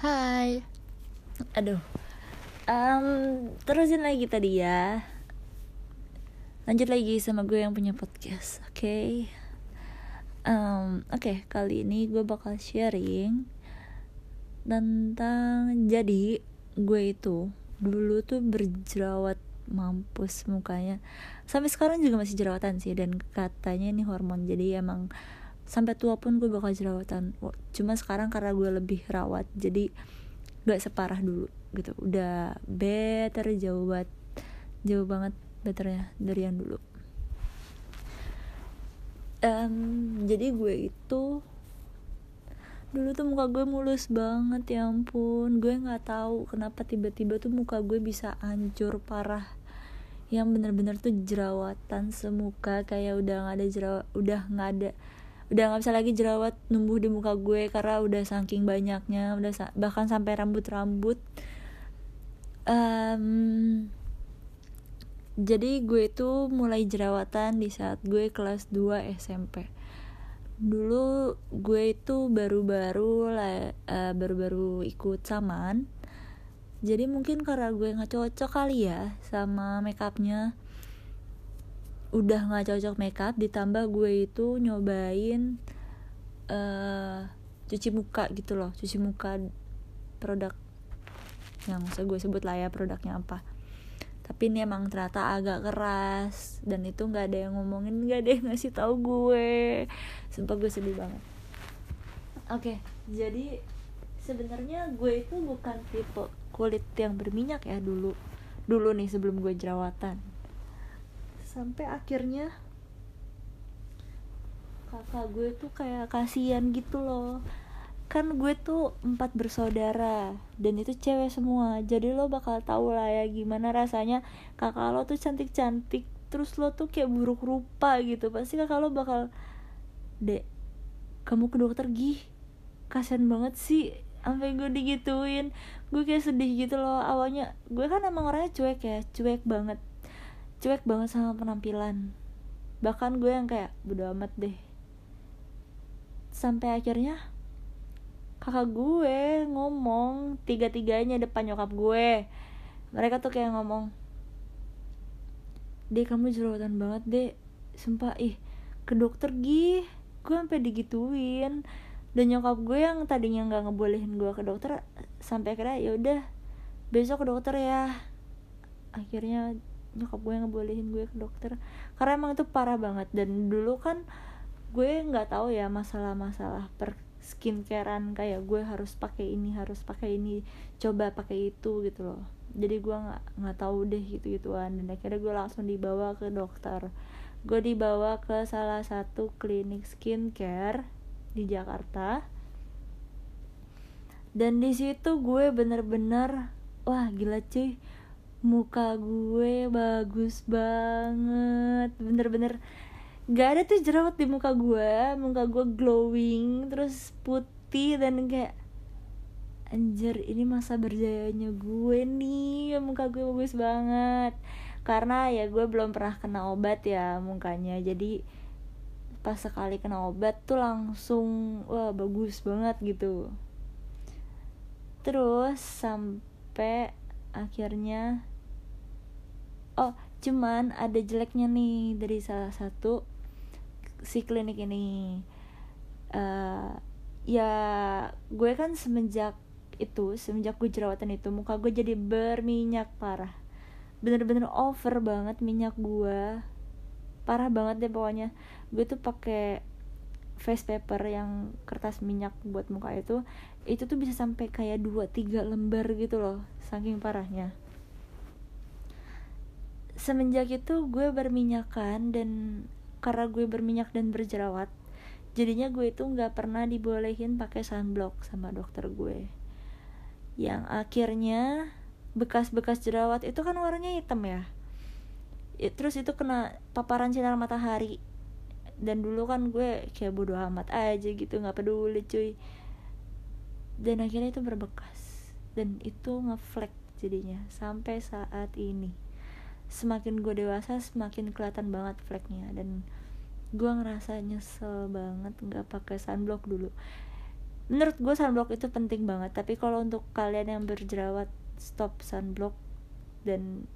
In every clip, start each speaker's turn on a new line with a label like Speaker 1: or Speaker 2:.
Speaker 1: Hai. Aduh. Um, Terusin lagi tadi ya. Lanjut lagi sama gue yang punya podcast Oke? Okay? um, Oke okay, kali ini gue bakal sharing Tentang Jadi gue itu Dulu tuh berjerawat mampus mukanya. Sampai sekarang juga masih jerawatan sih Dan katanya ini hormon Jadi emang sampai tua pun gue bakal jerawatan. Cuma sekarang karena gue lebih rawat jadi gak separah dulu gitu. Udah better jauh banget jauh banget betternya dari yang dulu. Um, jadi gue itu dulu tuh muka gue mulus banget ya ampun. Gue nggak tahu kenapa tiba-tiba tuh muka gue bisa hancur parah. Yang bener-bener tuh jerawatan semuka kayak udah nggak ada jerawat udah nggak ada udah nggak bisa lagi jerawat numbuh di muka gue karena udah saking banyaknya udah sa bahkan sampai rambut-rambut. Um, jadi gue itu mulai jerawatan di saat gue kelas 2 SMP dulu gue itu baru-baru uh, baru-baru ikut saman. Jadi mungkin karena gue nggak cocok kali ya sama makeupnya udah nggak cocok makeup ditambah gue itu nyobain uh, cuci muka gitu loh cuci muka produk yang usah gue sebut lah ya produknya apa. Tapi ini emang ternyata agak keras dan itu nggak ada yang ngomongin nggak ada yang ngasih tahu gue. Sumpah gue sedih banget. Oke okay, jadi sebenarnya gue itu bukan tipe kulit yang berminyak ya dulu. Dulu nih sebelum gue jerawatan sampai akhirnya kakak gue tuh kayak kasihan gitu loh. Kan gue tuh empat bersaudara dan itu cewek semua. Jadi lo bakal tahu lah ya gimana rasanya kakak lo tuh cantik cantik terus lo tuh kayak buruk rupa gitu. Pasti kakak lo bakal dek kamu ke dokter gih kasian banget sih sampai gue digituin. Gue kayak sedih gitu loh. Awalnya gue kan emang orangnya cuek ya cuek banget cuek banget sama penampilan. Bahkan gue yang kayak bodo amat deh. Sampai akhirnya kakak gue ngomong tiga-tiganya depan nyokap gue. Mereka tuh kayak ngomong deh kamu jerawatan banget deh sumpah ih ke dokter gih. Gue sampai digituin. Dan nyokap gue yang tadinya nggak ngebolehin gue ke dokter sampai akhirnya ya udah besok ke dokter ya. Akhirnya nyokap gue ngebolehin gue ke dokter. Karena emang itu parah banget. Dan dulu kan gue nggak tahu ya masalah-masalah per skincarean kayak gue harus pakai ini harus pakai ini coba pakai itu gitu loh. Jadi gue nggak nggak tahu deh gitu gituan dan akhirnya gue langsung dibawa ke dokter. Gue dibawa ke salah satu klinik skincare di Jakarta. Dan di situ gue bener-bener wah gila cuy muka gue bagus banget. Bener-bener gak ada tuh jerawat di muka gue. Muka gue glowing terus putih dan kayak anjir ini masa berjayanya gue nih. Muka gue bagus banget. Karena ya gue belum pernah kena obat ya mukanya. Jadi pas sekali kena obat tuh langsung wah bagus banget gitu. Terus sampai akhirnya oh cuman ada jeleknya nih dari salah satu si klinik ini. Uh, ya gue kan semenjak itu semenjak gue jerawatan itu muka gue jadi berminyak parah. Bener-bener over banget minyak gue. Parah banget deh pokoknya. Gue tuh pakai face paper yang kertas minyak buat muka itu. Itu tuh bisa sampai kayak 2-3 lembar gitu loh saking parahnya semenjak itu gue berminyakan dan karena gue berminyak dan berjerawat jadinya gue itu nggak pernah dibolehin pakai sunblock sama dokter gue. Yang akhirnya bekas-bekas jerawat itu kan warnanya hitam ya. Terus itu kena paparan sinar matahari. Dan dulu kan gue kayak bodo amat aja gitu nggak peduli cuy. Dan akhirnya itu berbekas. Dan itu ngeflek jadinya sampai saat ini semakin gue dewasa semakin kelihatan banget fleknya. Dan gue ngerasa nyesel banget nggak pakai sunblock dulu. Menurut gue sunblock itu penting banget tapi kalau untuk kalian yang berjerawat stop sunblock dan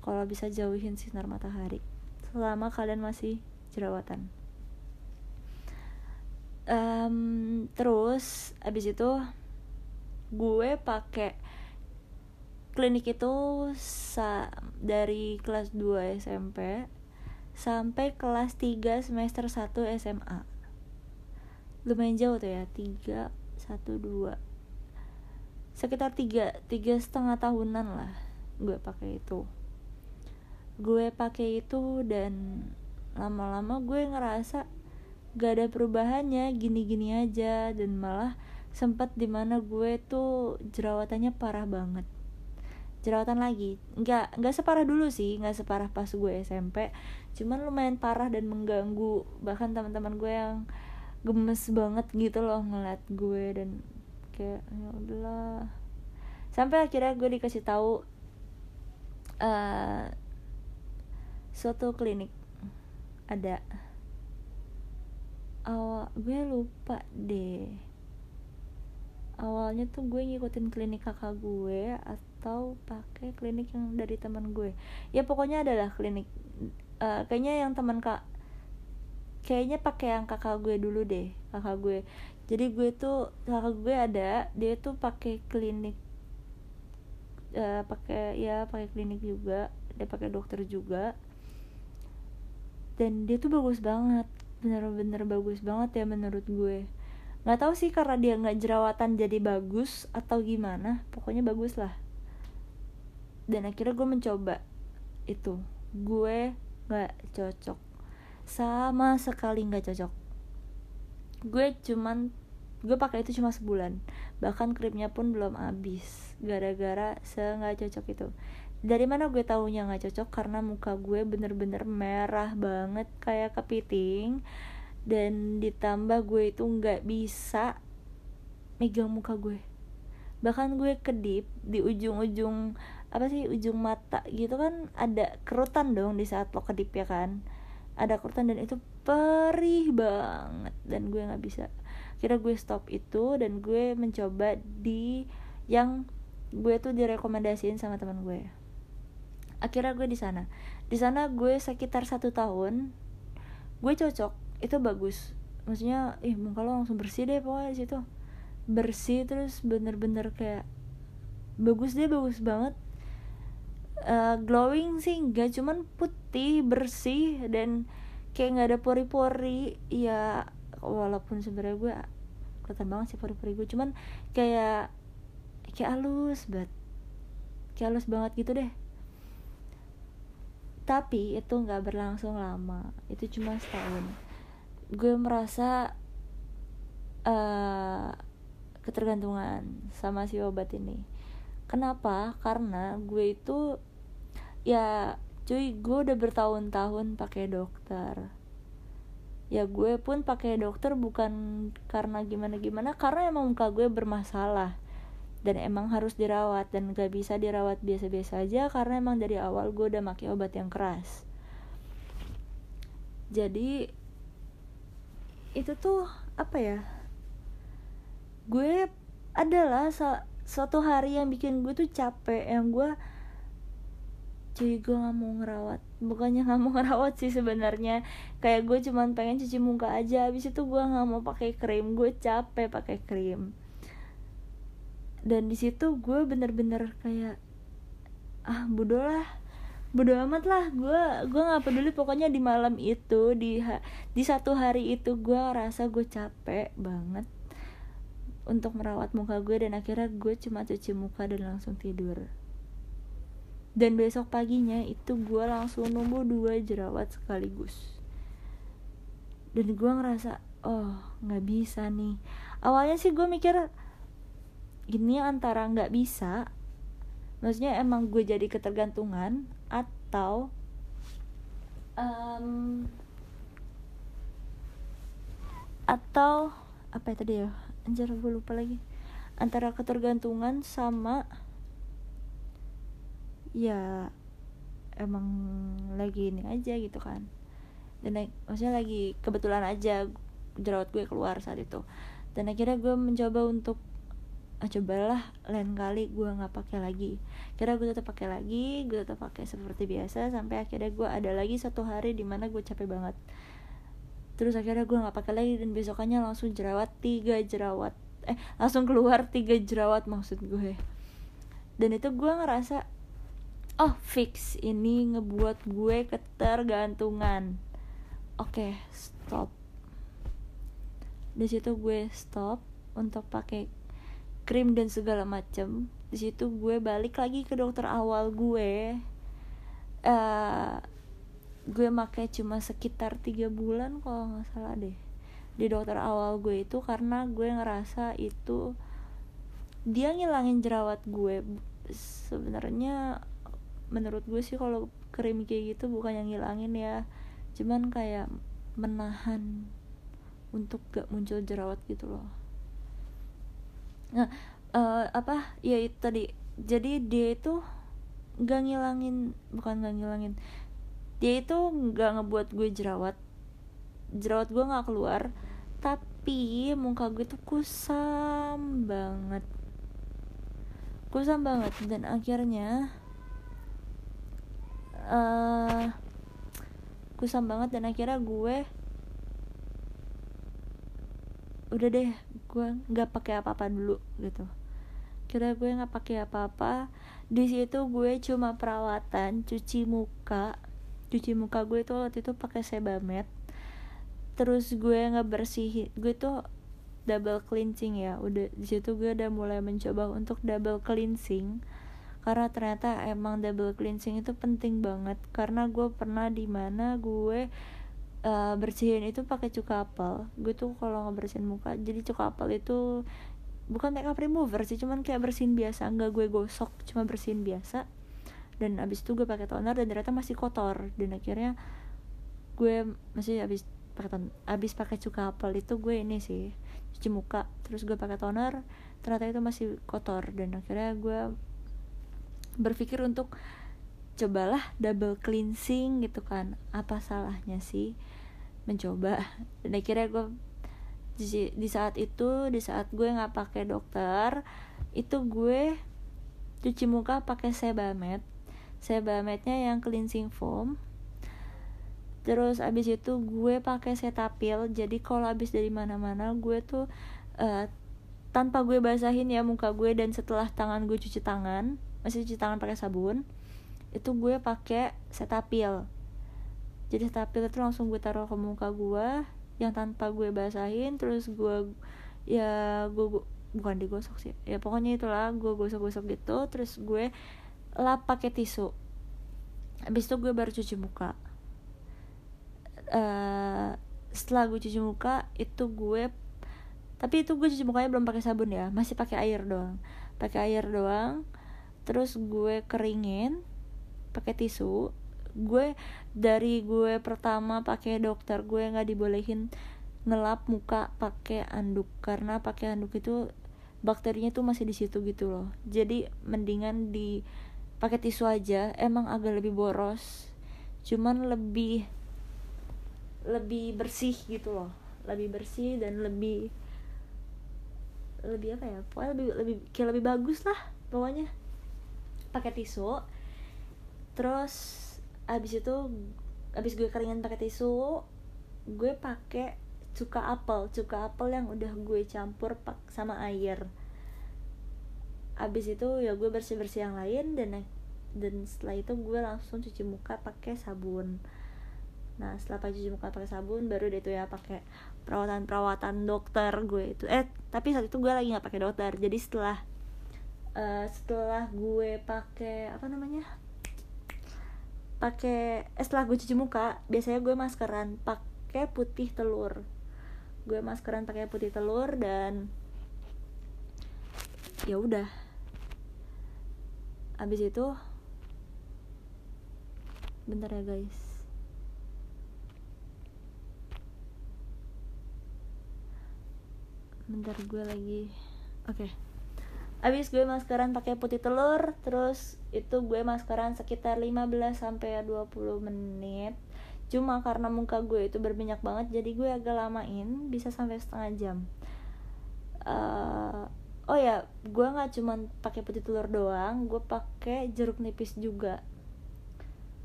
Speaker 1: kalau bisa jauhin sinar matahari selama kalian masih jerawatan. Um, terus abis itu gue pakai klinik itu sa dari kelas 2 SMP sampai kelas 3 semester 1 SMA lumayan jauh tuh ya 3 1 2 sekitar 3 tiga setengah tahunan lah gue pakai itu. Gue pakai itu dan lama-lama gue ngerasa gak ada perubahannya gini-gini aja. Dan malah sempat di mana gue tuh jerawatannya parah banget jerawatan lagi. Nggak nggak separah dulu sih nggak separah pas gue SMP cuman lumayan parah dan mengganggu. Bahkan teman-teman gue yang gemes banget gitu loh ngeliat gue dan kayak ya udahlah. Sampai akhirnya gue dikasih tahu uh, suatu klinik. Ada. Awal gue lupa deh awalnya tuh gue ngikutin klinik kakak gue atau pakai klinik yang dari teman gue. Ya pokoknya adalah klinik uh, kayaknya yang teman kak kayaknya pakai yang kakak gue dulu deh kakak gue. Jadi gue tuh kakak gue ada dia tuh pakai klinik uh, pakai ya pakai klinik juga dia pakai dokter juga. Dan dia tuh bagus banget bener-bener bagus banget ya menurut gue nggak tahu sih karena dia nggak jerawatan jadi bagus atau gimana. Pokoknya bagus lah. Dan akhirnya gue mencoba itu. Gue gak cocok. Sama sekali gak cocok. Gue cuman gue pakai itu cuma sebulan. Bahkan krimnya pun belum habis. Gara-gara se nggak cocok itu. Dari mana gue taunya nggak cocok? Karena muka gue bener-bener merah banget kayak kepiting dan ditambah gue itu nggak bisa megang muka gue. Bahkan gue kedip di ujung-ujung apa sih ujung mata gitu kan ada kerutan dong di saat lo kedip ya kan? Ada kerutan dan itu perih banget dan gue nggak bisa. Kira gue stop itu dan gue mencoba di yang gue tuh direkomendasiin sama teman gue. Akhirnya gue di sana. Di sana gue sekitar satu tahun gue cocok itu bagus. Maksudnya ih muka lo langsung bersih deh pokoknya situ. Bersih terus bener-bener kayak bagus deh bagus banget. Uh, glowing sih enggak cuman putih bersih dan kayak nggak ada pori-pori. Ya walaupun sebenarnya gue kelihatan banget sih pori-pori gue cuman kayak kayak halus banget. Kayak halus banget gitu deh. Tapi itu nggak berlangsung lama. Itu cuma setahun gue merasa uh, ketergantungan sama si obat ini. Kenapa? Karena gue itu ya cuy gue udah bertahun-tahun pakai dokter. Ya gue pun pakai dokter bukan karena gimana gimana karena emang muka gue bermasalah. Dan emang harus dirawat dan gak bisa dirawat biasa-biasa aja karena emang dari awal gue udah pakai obat yang keras. Jadi itu tuh apa ya gue adalah suatu hari yang bikin gue tuh capek yang gue cuy gue nggak mau ngerawat. Bukannya nggak mau ngerawat sih sebenarnya. Kayak gue cuman pengen cuci muka aja. Habis itu gue nggak mau pakai krim. Gue capek pakai krim. Dan di situ gue bener-bener kayak ah bodoh lah bodo amat lah gue gue nggak peduli pokoknya di malam itu di di satu hari itu gue rasa gue capek banget untuk merawat muka gue dan akhirnya gue cuma cuci muka dan langsung tidur. Dan besok paginya itu gue langsung numbuh dua jerawat sekaligus. Dan gue ngerasa oh nggak bisa nih. Awalnya sih gue mikir ini antara nggak bisa maksudnya emang gue jadi ketergantungan atau um, atau apa ya tadi ya? Anjir gue lupa lagi. Antara ketergantungan sama ya emang lagi ini aja gitu kan. Dan maksudnya lagi kebetulan aja jerawat gue keluar saat itu. Dan akhirnya gue mencoba untuk ah cobalah lain kali gue nggak pakai lagi. Kira gue tetap pakai lagi gue tetap pakai seperti biasa sampai akhirnya gue ada lagi satu hari di mana gue capek banget. Terus akhirnya gue nggak pakai lagi dan besokannya langsung jerawat tiga jerawat eh langsung keluar tiga jerawat maksud gue. Dan itu gue ngerasa oh fix ini ngebuat gue ketergantungan. Oke okay, stop. Di situ gue stop untuk pakai krim dan segala macem di situ gue balik lagi ke dokter awal gue. Uh, gue makai cuma sekitar tiga bulan kalau nggak salah deh di dokter awal gue itu karena gue ngerasa itu dia ngilangin jerawat gue. Sebenarnya menurut gue sih kalau krim kayak gitu bukan yang ngilangin ya cuman kayak menahan untuk gak muncul jerawat gitu loh nah uh, apa ya itu tadi. Jadi dia itu nggak ngilangin bukan nggak ngilangin. Dia itu nggak ngebuat gue jerawat. Jerawat gue nggak keluar. Tapi muka gue tuh kusam banget. Kusam banget. Dan akhirnya uh, kusam banget. Dan akhirnya gue udah deh gue nggak pakai apa-apa dulu gitu. Kira gue nggak pakai apa-apa. Di situ gue cuma perawatan cuci muka. Cuci muka gue tuh waktu itu pakai sebamed. Terus gue nggak bersih gue tuh double cleansing ya. Udah di situ gue udah mulai mencoba untuk double cleansing. Karena ternyata emang double cleansing itu penting banget. Karena gue pernah di mana gue uh, bersihin itu pakai cuka apel. Gue tuh kalau ngebersihin muka jadi cuka apel itu bukan makeup remover sih cuman kayak bersihin biasa. Nggak gue gosok cuma bersihin biasa. Dan abis itu gue pakai toner dan ternyata masih kotor. Dan akhirnya gue masih abis pakai ton abis pakai cuka apel itu gue ini sih cuci muka. Terus gue pakai toner ternyata itu masih kotor. Dan akhirnya gue berpikir untuk cobalah double cleansing gitu kan. Apa salahnya sih mencoba. Dan akhirnya gue di, di saat itu di saat gue nggak pakai dokter itu gue cuci muka pakai sebamed. Sebamednya yang cleansing foam. Terus abis itu gue pakai setapil jadi kalau abis dari mana-mana gue tuh uh, tanpa gue basahin ya muka gue dan setelah tangan gue cuci tangan masih cuci tangan pakai sabun itu gue pakai setapil jadi tapi itu langsung gue taruh ke muka gue yang tanpa gue basahin terus gue ya gue, gue bukan digosok sih ya pokoknya itulah gue gosok-gosok gitu terus gue lap pakai tisu. Habis itu gue baru cuci muka. Uh, setelah gue cuci muka itu gue tapi itu gue cuci mukanya belum pakai sabun ya masih pakai air doang. Pakai air doang terus gue keringin pakai tisu gue dari gue pertama pakai dokter gue nggak dibolehin ngelap muka pakai anduk. Karena pakai anduk itu bakterinya tuh masih di situ gitu loh. Jadi mendingan di pakai tisu aja. Emang agak lebih boros. Cuman lebih lebih bersih gitu loh. Lebih bersih dan lebih lebih apa ya? Pokoknya lebih lebih kayak lebih bagus lah pokoknya. Pakai tisu. Terus abis itu abis gue keringin pakai tisu gue pakai cuka apel. Cuka apel yang udah gue campur pak sama air. Abis itu ya gue bersih bersih yang lain dan dan setelah itu gue langsung cuci muka pakai sabun. Nah setelah cuci muka pakai sabun baru deh itu ya pakai perawatan perawatan dokter gue itu. Eh tapi saat itu gue lagi nggak pakai dokter. Jadi setelah uh, setelah gue pakai apa namanya pakai eh, setelah gue cuci muka biasanya gue maskeran pakai putih telur. Gue maskeran pakai putih telur dan ya udah. Abis itu bentar ya guys. Bentar gue lagi. Oke. okay abis gue maskeran pakai putih telur terus itu gue maskeran sekitar 15 sampai 20 menit. Cuma karena muka gue itu berminyak banget jadi gue agak lamain bisa sampai setengah jam. Uh, oh ya gue nggak cuman pakai putih telur doang gue pakai jeruk nipis juga.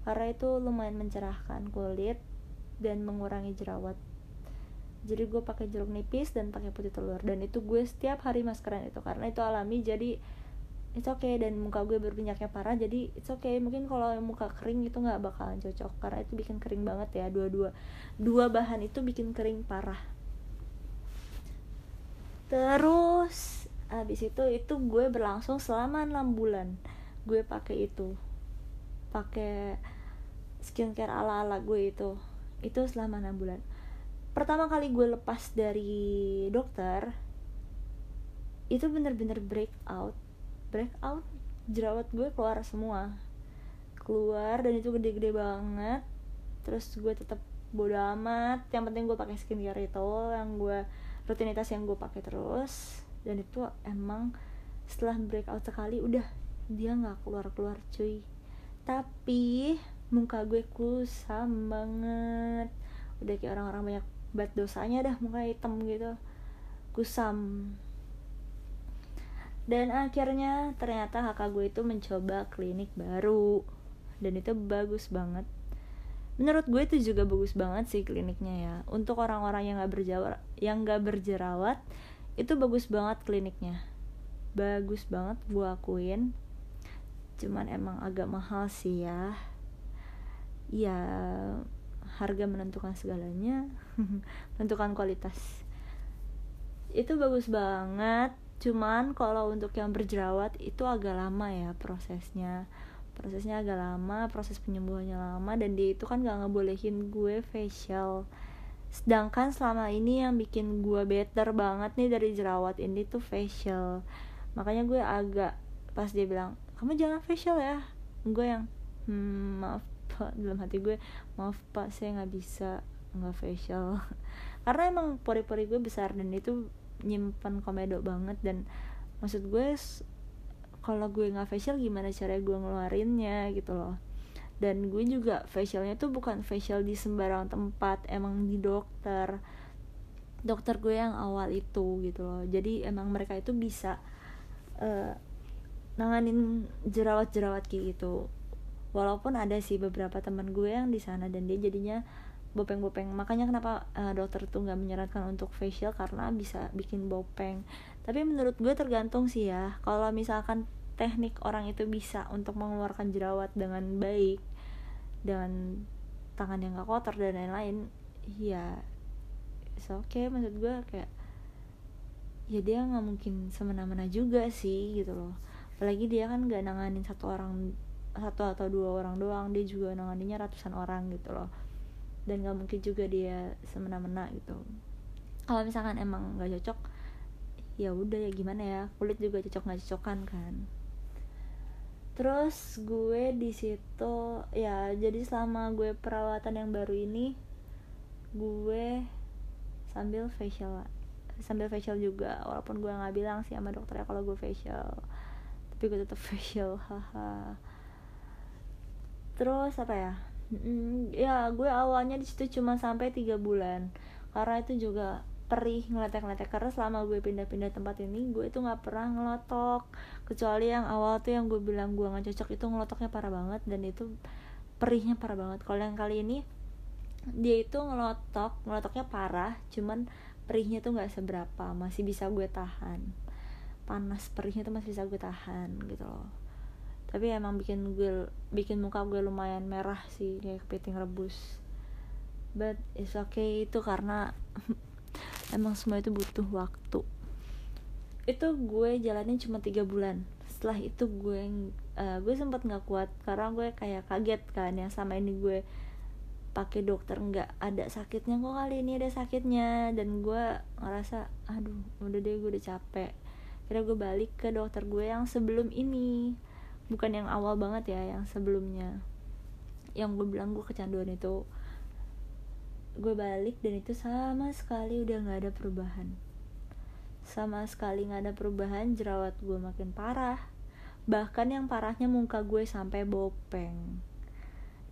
Speaker 1: Karena itu lumayan mencerahkan kulit dan mengurangi jerawat jadi gue pakai jeruk nipis dan pakai putih telur. Dan itu gue setiap hari maskeran itu karena itu alami jadi it's okay. Dan muka gue berminyaknya parah jadi it's okay. Mungkin kalau muka kering itu nggak bakalan cocok karena itu bikin kering banget ya. Dua-dua dua bahan itu bikin kering parah. Terus habis itu itu gue berlangsung selama enam bulan. Gue pakai itu pakai skincare ala ala gue itu. Itu selama enam bulan pertama kali gue lepas dari dokter itu bener-bener break out break out jerawat gue keluar semua. Keluar dan itu gede-gede banget. Terus gue tetap bodo amat. Yang penting gue pakai skincare itu yang gue rutinitas yang gue pakai terus. Dan itu emang setelah breakout sekali udah dia nggak keluar keluar cuy. Tapi muka gue kusam banget. Udah kayak orang-orang banyak bat dosanya dah muka hitam gitu. Kusam. Dan akhirnya ternyata kakak gue itu mencoba klinik baru. Dan itu bagus banget. Menurut gue itu juga bagus banget sih kliniknya ya. Untuk orang-orang yang nggak berjerawat yang nggak berjerawat itu bagus banget kliniknya. Bagus banget gue akuin. Cuman emang agak mahal sih ya. Ya harga menentukan segalanya menentukan kualitas. Itu bagus banget. Cuman kalau untuk yang berjerawat itu agak lama ya prosesnya. Prosesnya agak lama proses penyembuhannya lama dan dia itu kan gak ngebolehin gue facial. Sedangkan selama ini yang bikin gue better banget nih dari jerawat ini tuh facial. Makanya gue agak pas dia bilang kamu jangan facial ya. Gue yang hmm, maaf pak. Dalam hati gue maaf pak saya nggak bisa nggak facial. Karena emang pori-pori gue besar dan itu nyimpan komedo banget dan maksud gue kalau gue nggak facial gimana cara gue ngeluarinnya gitu loh. Dan gue juga facialnya tuh bukan facial di sembarang tempat emang di dokter. Dokter gue yang awal itu gitu loh. Jadi emang mereka itu bisa uh, nanganin jerawat-jerawat kayak gitu. Walaupun ada sih beberapa teman gue yang di sana dan dia jadinya bopeng-bopeng. Makanya kenapa uh, dokter tuh nggak menyarankan untuk facial karena bisa bikin bopeng. Tapi menurut gue tergantung sih ya. Kalau misalkan teknik orang itu bisa untuk mengeluarkan jerawat dengan baik dengan tangan yang gak kotor dan lain-lain ya oke okay maksud gue kayak ya dia nggak mungkin semena-mena juga sih gitu loh. Apalagi dia kan gak nanganin satu orang satu atau dua orang doang dia juga nanganinya ratusan orang gitu loh dan gak mungkin juga dia semena-mena gitu. Kalau misalkan emang gak cocok ya udah ya gimana ya kulit juga cocok nggak cocokan kan. Terus gue di situ ya jadi selama gue perawatan yang baru ini gue sambil facial sambil facial juga. Walaupun gue nggak bilang sih sama dokternya kalau gue facial tapi gue tetap facial haha. Terus apa ya mm, ya gue awalnya di situ cuma sampai tiga bulan. Karena itu juga perih ngeletek-ngeletek karena selama gue pindah-pindah tempat ini. Gue itu nggak pernah ngelotok. Kecuali yang awal tuh yang gue bilang gue nggak cocok itu ngelotoknya parah banget. Dan itu perihnya parah banget. Kalau yang kali ini dia itu ngelotok ngelotoknya parah. Cuman perihnya tuh nggak seberapa. Masih bisa gue tahan. Panas perihnya tuh masih bisa gue tahan gitu loh tapi emang bikin gue bikin muka gue lumayan merah sih kayak kepiting rebus. But it's okay itu karena emang semua itu butuh waktu. Itu gue jalanin cuma tiga bulan. Setelah itu gue uh, gue sempat nggak kuat karena gue kayak kaget kan yang sama ini gue pakai dokter nggak ada sakitnya. Kok kali ini ada sakitnya? Dan gue ngerasa aduh udah deh gue udah capek. Kira gue balik ke dokter gue yang sebelum ini bukan yang awal banget ya yang sebelumnya. Yang gue bilang gue kecanduan itu. Gue balik dan itu sama sekali udah nggak ada perubahan. Sama sekali nggak ada perubahan jerawat gue makin parah. Bahkan yang parahnya muka gue sampai bopeng.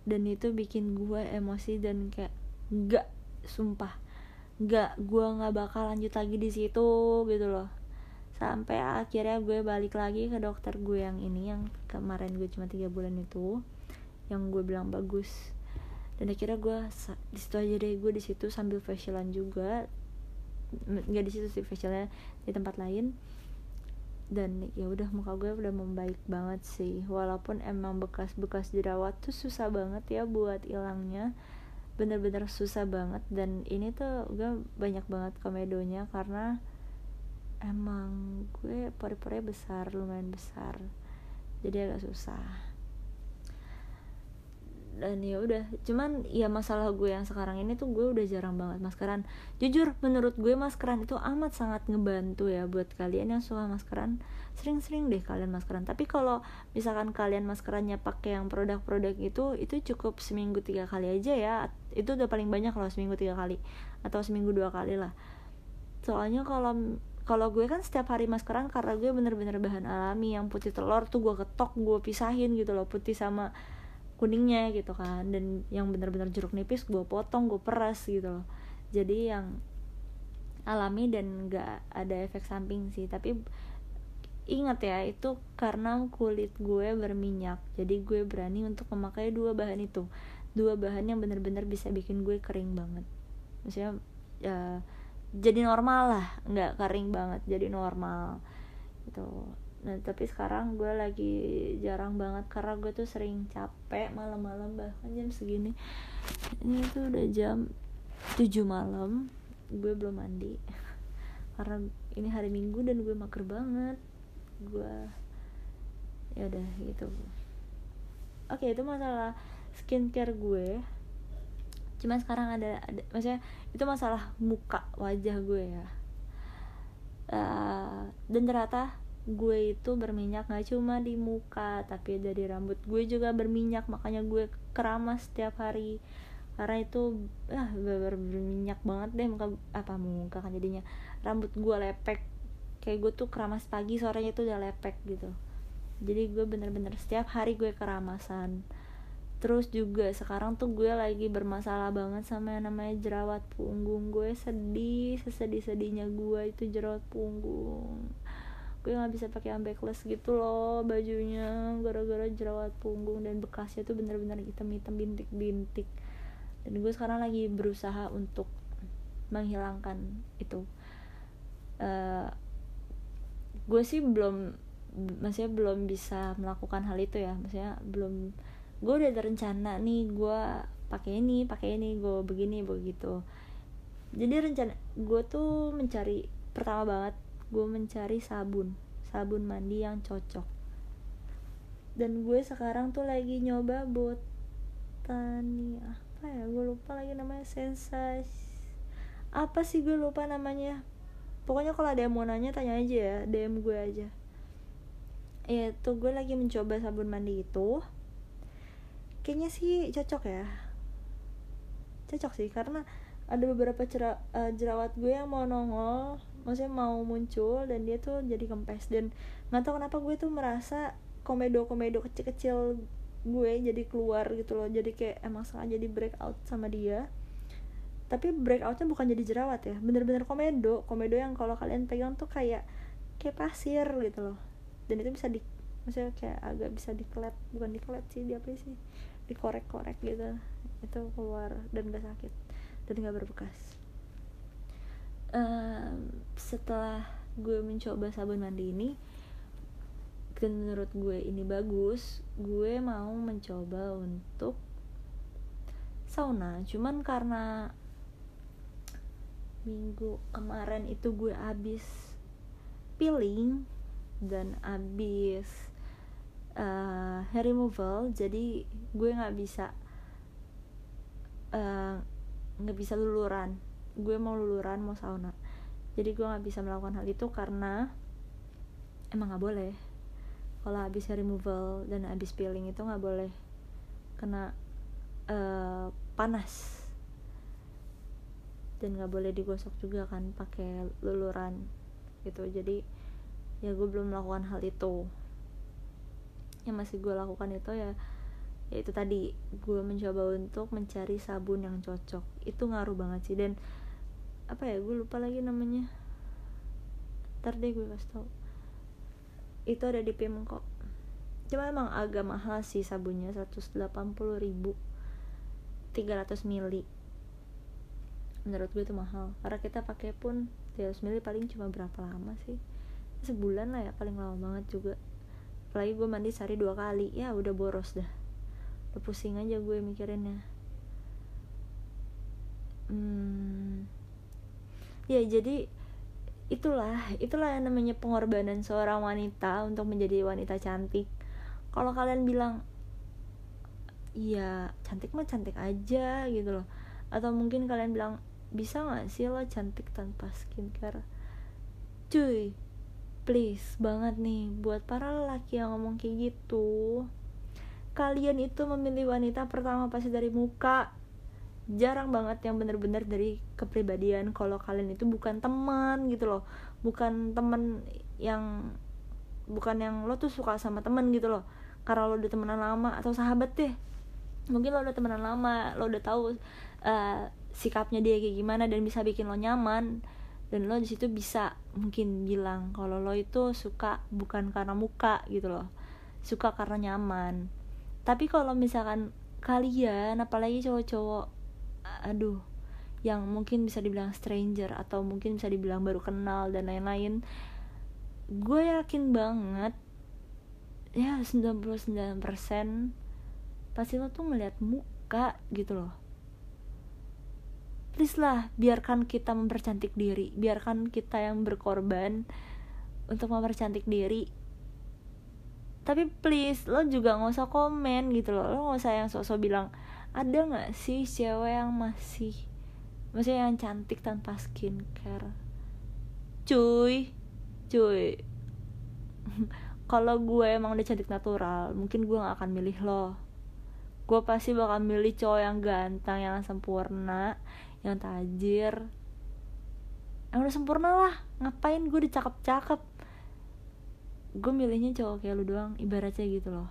Speaker 1: Dan itu bikin gue emosi dan kayak nggak sumpah. Nggak gue nggak bakal lanjut lagi di situ gitu loh sampai akhirnya gue balik lagi ke dokter gue yang ini yang kemarin gue cuma tiga bulan itu yang gue bilang bagus. Dan akhirnya gue di situ aja deh gue di situ sambil facialan juga. Nggak di situ sih facialnya di tempat lain. Dan ya udah muka gue udah membaik banget sih. Walaupun emang bekas-bekas jerawat tuh susah banget ya buat hilangnya. Bener-bener susah banget. Dan ini tuh gue banyak banget komedonya karena emang gue pori-pori besar lumayan besar. Jadi agak susah. Dan ya udah cuman ya masalah gue yang sekarang ini tuh gue udah jarang banget maskeran. Jujur menurut gue maskeran itu amat sangat ngebantu ya buat kalian yang suka maskeran. Sering-sering deh kalian maskeran. Tapi kalau misalkan kalian maskerannya pakai yang produk-produk itu itu cukup seminggu tiga kali aja ya. Itu udah paling banyak loh seminggu tiga kali atau seminggu dua kali lah. Soalnya kalau kalau gue kan setiap hari maskeran karena gue bener-bener bahan alami yang putih telur tuh gue ketok gue pisahin gitu loh putih sama kuningnya gitu kan. Dan yang bener-bener jeruk nipis gue potong gue peras gitu loh. Jadi yang alami dan gak ada efek samping sih. Tapi ingat ya itu karena kulit gue berminyak. Jadi gue berani untuk memakai dua bahan itu. Dua bahan yang bener-bener bisa bikin gue kering banget. Maksudnya ya, jadi normal lah nggak kering banget jadi normal gitu. Nah tapi sekarang gue lagi jarang banget karena gue tuh sering capek malam-malam bahkan jam segini. Ini tuh udah jam 7 malam gue belum mandi. Karena ini hari minggu dan gue mager banget. Gue ya udah gitu. Oke itu masalah skincare gue cuma sekarang ada, ada maksudnya itu masalah muka wajah gue ya. Uh, dan ternyata gue itu berminyak gak cuma di muka tapi dari rambut gue juga berminyak. Makanya gue keramas setiap hari. Karena itu ah berminyak banget deh muka apa muka kan jadinya. Rambut gue lepek. Kayak gue tuh keramas pagi sorenya itu udah lepek gitu. Jadi gue bener-bener setiap hari gue keramasan terus juga sekarang tuh gue lagi bermasalah banget sama yang namanya jerawat punggung. Gue sedih sesedih sedihnya gue itu jerawat punggung. Gue nggak bisa pakai ambekles gitu loh bajunya gara-gara jerawat punggung dan bekasnya tuh bener-bener hitam-hitam bintik-bintik. Dan gue sekarang lagi berusaha untuk menghilangkan itu. Uh, gue sih belum maksudnya belum bisa melakukan hal itu ya. Maksudnya belum gue udah ada rencana nih gue pakai ini pakai ini gue begini begitu jadi rencana gue tuh mencari pertama banget gue mencari sabun sabun mandi yang cocok. Dan gue sekarang tuh lagi nyoba botani apa ya gue lupa lagi namanya sensasi apa sih gue lupa namanya. Pokoknya kalau ada yang mau nanya tanya aja ya DM gue aja. Ya tuh gue lagi mencoba sabun mandi itu kayaknya sih cocok ya. Cocok sih karena ada beberapa cera, uh, jerawat gue yang mau nongol maksudnya mau muncul dan dia tuh jadi kempes. Dan nggak tahu kenapa gue tuh merasa komedo komedo kecil kecil gue jadi keluar gitu loh. Jadi kayak emang sengaja di break out sama dia. Tapi breakoutnya bukan jadi jerawat ya bener-bener komedo. Komedo yang kalau kalian pegang tuh kayak kayak pasir gitu loh. Dan itu bisa di maksudnya kayak agak bisa diklet bukan diklet sih dia apa sih dikorek-korek gitu. Itu keluar dan gak sakit. Dan gak berbekas. Um, setelah gue mencoba sabun mandi ini dan menurut gue ini bagus gue mau mencoba untuk sauna. Cuman karena minggu kemarin itu gue abis peeling dan abis uh, hair removal jadi gue nggak bisa eh, nggak uh, bisa luluran. Gue mau luluran mau sauna. Jadi gue nggak bisa melakukan hal itu karena emang nggak boleh. Kalau habis hair removal dan habis peeling itu nggak boleh kena uh, panas. Dan nggak boleh digosok juga kan pakai luluran gitu. Jadi ya gue belum melakukan hal itu yang masih gue lakukan itu ya ya itu tadi gue mencoba untuk mencari sabun yang cocok. Itu ngaruh banget sih dan apa ya gue lupa lagi namanya. Ntar deh gue kasih tau. Itu ada di Pimco cuma emang agak mahal sih sabunnya 180 ribu. 300 mili. Menurut gue itu mahal. Karena kita pakai pun 300 mili paling cuma berapa lama sih? Sebulan lah ya paling lama banget juga apalagi gue mandi sehari dua kali. Ya udah boros dah. Udah pusing aja gue mikirinnya. Hmm, ya jadi itulah itulah yang namanya pengorbanan seorang wanita untuk menjadi wanita cantik. Kalau kalian bilang iya cantik mah cantik aja gitu loh. Atau mungkin kalian bilang bisa nggak sih lo cantik tanpa skincare? Cuy please banget nih buat para lelaki yang ngomong kayak gitu. Kalian itu memilih wanita pertama pasti dari muka. Jarang banget yang bener-bener dari kepribadian kalau kalian itu bukan teman gitu loh. Bukan teman yang bukan yang lo tuh suka sama temen gitu loh. Karena lo udah temenan lama atau sahabat deh. Mungkin lo udah temenan lama lo udah tahu uh, sikapnya dia kayak gimana dan bisa bikin lo nyaman dan lo di situ bisa mungkin bilang kalau lo itu suka bukan karena muka gitu loh suka karena nyaman. Tapi kalau misalkan kalian apalagi cowok-cowok aduh yang mungkin bisa dibilang stranger atau mungkin bisa dibilang baru kenal dan lain-lain gue yakin banget ya 99% pasti lo tuh ngeliat muka gitu loh please lah biarkan kita mempercantik diri biarkan kita yang berkorban untuk mempercantik diri. Tapi please lo juga nggak usah komen gitu loh. Lo nggak usah yang sosok bilang ada nggak sih cewek yang masih maksudnya yang cantik tanpa skincare? Cuy cuy. Kalau gue emang udah cantik natural mungkin gue gak akan milih lo. Gue pasti bakal milih cowok yang ganteng yang sempurna yang tajir. Yang udah sempurna lah. Ngapain gue dicakep cakep gue milihnya cowok kayak lu doang ibaratnya gitu loh.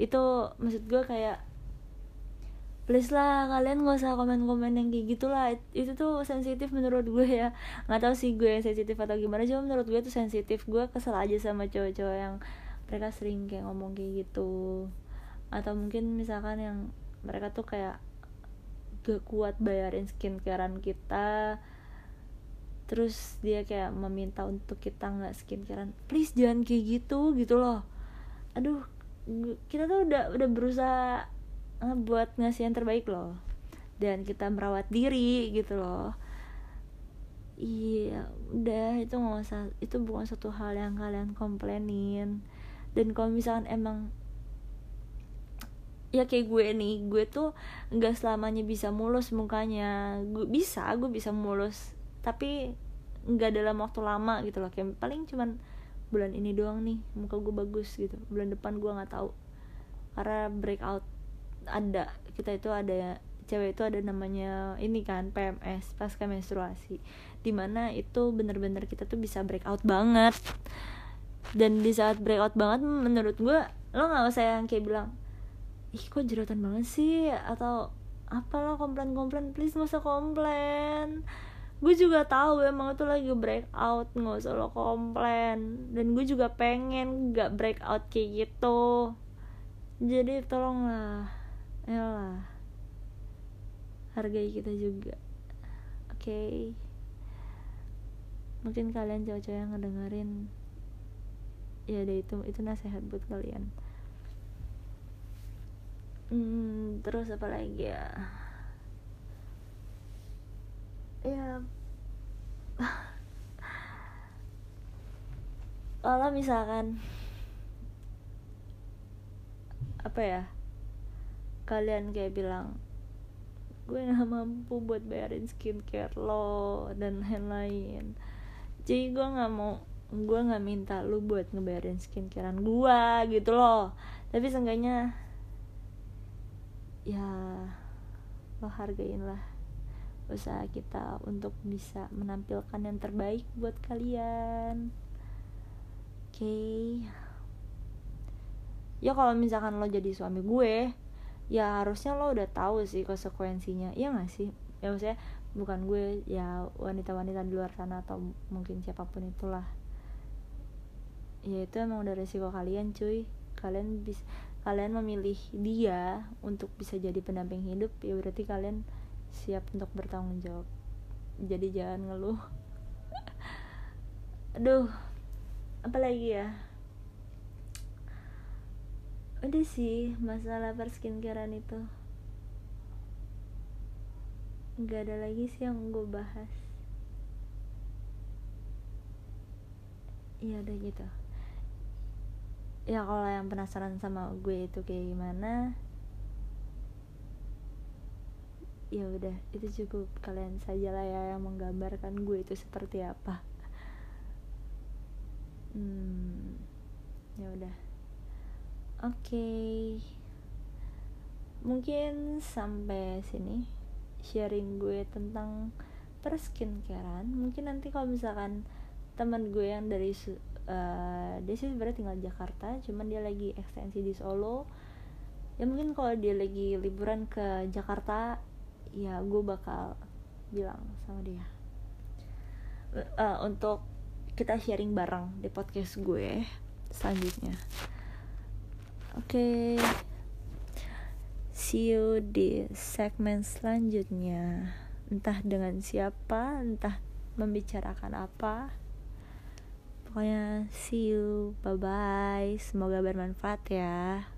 Speaker 1: Itu maksud gue kayak please lah kalian gak usah komen-komen yang kayak gitulah itu tuh sensitif menurut gue ya. Nggak tahu sih gue yang sensitif atau gimana cuma menurut gue tuh sensitif. Gue kesel aja sama cowok-cowok yang mereka sering kayak ngomong kayak gitu. Atau mungkin misalkan yang mereka tuh kayak gak kuat bayarin skincarean kita. Terus dia kayak meminta untuk kita nggak skincarean. Please jangan kayak gitu gitu loh. Aduh kita tuh udah udah berusaha buat ngasih yang terbaik loh. Dan kita merawat diri gitu loh. Iya udah itu nggak usah itu bukan satu hal yang kalian komplainin. Dan kalau misalkan emang ya kayak gue nih gue tuh nggak selamanya bisa mulus mukanya. Gue bisa gue bisa mulus tapi nggak dalam waktu lama gitu loh. Kayak paling cuman bulan ini doang nih muka gue bagus gitu. Bulan depan gue nggak tahu. Karena breakout ada kita itu ada cewek itu ada namanya ini kan PMS pasca menstruasi. Di mana itu bener-bener kita tuh bisa breakout banget. Dan di saat breakout banget menurut gue lo nggak usah yang kayak bilang ih kok jerotan banget sih? Atau apalah komplain-komplain. Please nggak usah komplain. Gue juga tahu emang itu lagi breakout nggak usah lo komplain. Dan gue juga pengen gak breakout kayak gitu. Jadi tolonglah Yalah hargai kita juga. Oke. Okay. mungkin kalian cowok-cowok yang ngedengerin ya deh itu itu nasihat buat kalian hmm, terus apa lagi ya? Ya. Kalau misalkan apa ya? Kalian kayak bilang gue nggak mampu buat bayarin skincare lo dan lain-lain. Jadi gue nggak mau gue nggak minta lu buat ngebayarin skincarean gue gitu loh. Tapi seenggaknya ya lo hargain lah usaha kita untuk bisa menampilkan yang terbaik buat kalian. Oke. Okay. ya kalau misalkan lo jadi suami gue ya harusnya lo udah tahu sih konsekuensinya. Iya gak sih? Ya maksudnya bukan gue ya wanita-wanita di luar sana atau mungkin siapa pun itulah. Ya itu emang udah resiko kalian cuy. Kalian bisa kalian memilih dia untuk bisa jadi pendamping hidup ya berarti kalian siap untuk bertanggung jawab. Jadi jangan ngeluh. Aduh apa lagi ya? Udah sih masalah perskincarean itu. Nggak ada lagi sih yang gue bahas. Ya udah gitu ya kalau yang penasaran sama gue itu kayak gimana? Ya udah itu cukup kalian saja lah ya yang menggambarkan gue itu seperti apa. Hmm ya udah. Oke. Okay. mungkin sampai sini sharing gue tentang perskincarean mungkin nanti kalau misalkan teman gue yang dari uh, dia sih sebenarnya tinggal di Jakarta cuman dia lagi ekstensi di Solo. Ya mungkin kalau dia lagi liburan ke Jakarta ya gue bakal bilang sama dia. Uh, untuk kita sharing bareng di podcast gue selanjutnya. Oke. Okay. see you di segmen selanjutnya. Entah dengan siapa entah membicarakan apa pokoknya see you. Bye bye semoga bermanfaat ya